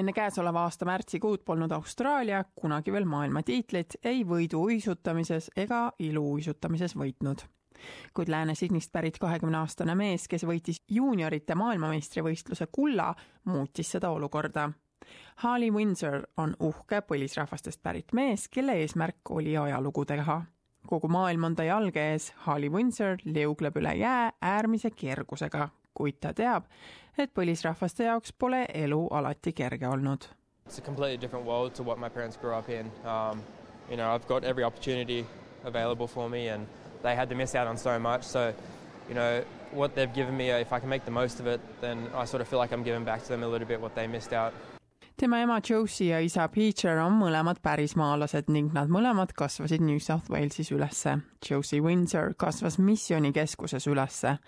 enne käesoleva aasta märtsikuud polnud Austraalia kunagi veel maailmatiitlit ei võiduuisutamises ega iluuisutamises võitnud. kuid Lääne-Sydneyst pärit kahekümneaastane mees, kes võitis juuniorite maailmameistrivõistluse kulla, muutis seda olukorda. Harley Windsor on uhke põlisrahvastest pärit mees, kelle eesmärk oli ajalugu teha kogu maailm on ta jalge ees, Harley Windsor liugleb üle jää äärmise kergusega, kuid ta teab, et põlisrahvaste jaoks pole elu alati kerge olnud. It's a completely different world to what my parents grew up in. Um, you know, I've got every opportunity available for me and they had to miss out on so much. So, you know, what they've given me, if I can make the most of it, then I sort of feel like I'm giving back to them a little bit what they missed out. Tema ema Josie ja isa Peter on mõlemad pärismaalased ning nad mõlemad kasvasid New South Walesis ülesse. Josie Windsor kasvas missioonikeskuses ülesse.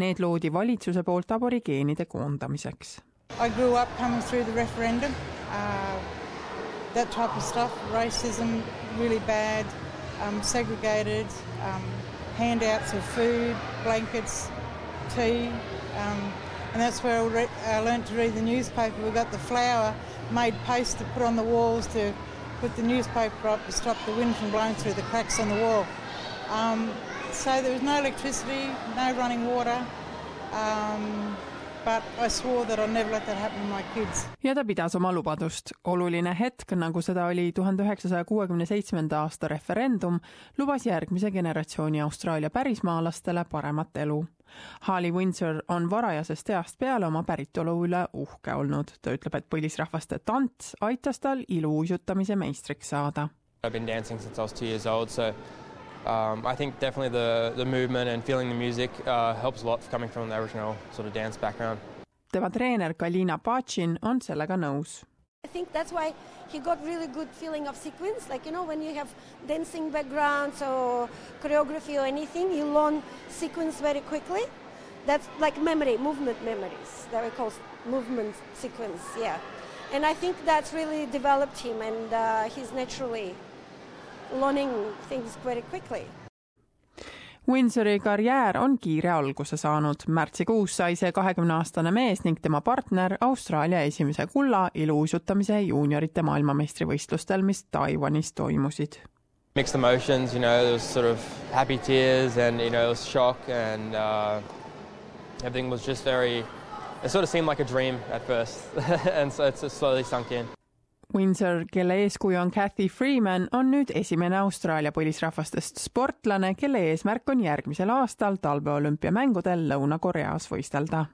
Need loodi valitsuse poolt aborigeenide koondamiseks. I grew up coming through the referendum uh,, that type of stuff, racism, really bad um,, segregated um,, handouts of food, blankets, tea um, and that's where I learned to read the newspaper. We got the flour made paste to put on the walls to put the newspaper up to stop the wind from blowing through the cracks on the wall. Um, so there was no electricity, no running water. Um, but I swore that I'll never let that happen to my kids. ja ta pidas oma lubadust. oluline hetk, nagu seda oli tuhande üheksasaja kuuekümne seitsmenda aasta referendum, lubas järgmise generatsiooni Austraalia pärismaalastele paremat elu. Harley Windsor on varajasest east peale oma päritolu üle uhke olnud. ta ütleb, et põlisrahvaste tants aitas tal iluuisutamise meistriks saada. I have been dancing since I was two years old, so um, I think definitely the, the movement and feeling the music uh, helps a lot coming from the Aboriginal sort of dance background. tema treener Kalina Pacin on sellega nõus. I think that's why he got really good feeling of sequence. Like you know, when you have dancing backgrounds or choreography or anything, you learn sequence very quickly. That's like memory, movement memories. That we call movement sequence. Yeah, and I think that's really developed him, and uh, he's naturally learning things very quickly. Windsori karjäär on kiire alguse saanud. märtsikuus sai see kahekümneaastane mees ning tema partner Austraalia esimese kulla iluuisutamise juuniorite maailmameistrivõistlustel, mis Taiwanis toimusid. Mixed emotions, you know, there was sort of happy tears and you know, there was shock and uh, everything was just very, it sort of seemed like a dream at first and so it's slowly sunk in. Windsor, kelle eeskuju on Cathy Freeman, on nüüd esimene Austraalia põlisrahvastest sportlane, kelle eesmärk on järgmisel aastal talveolümpiamängudel Lõuna-Koreas võistelda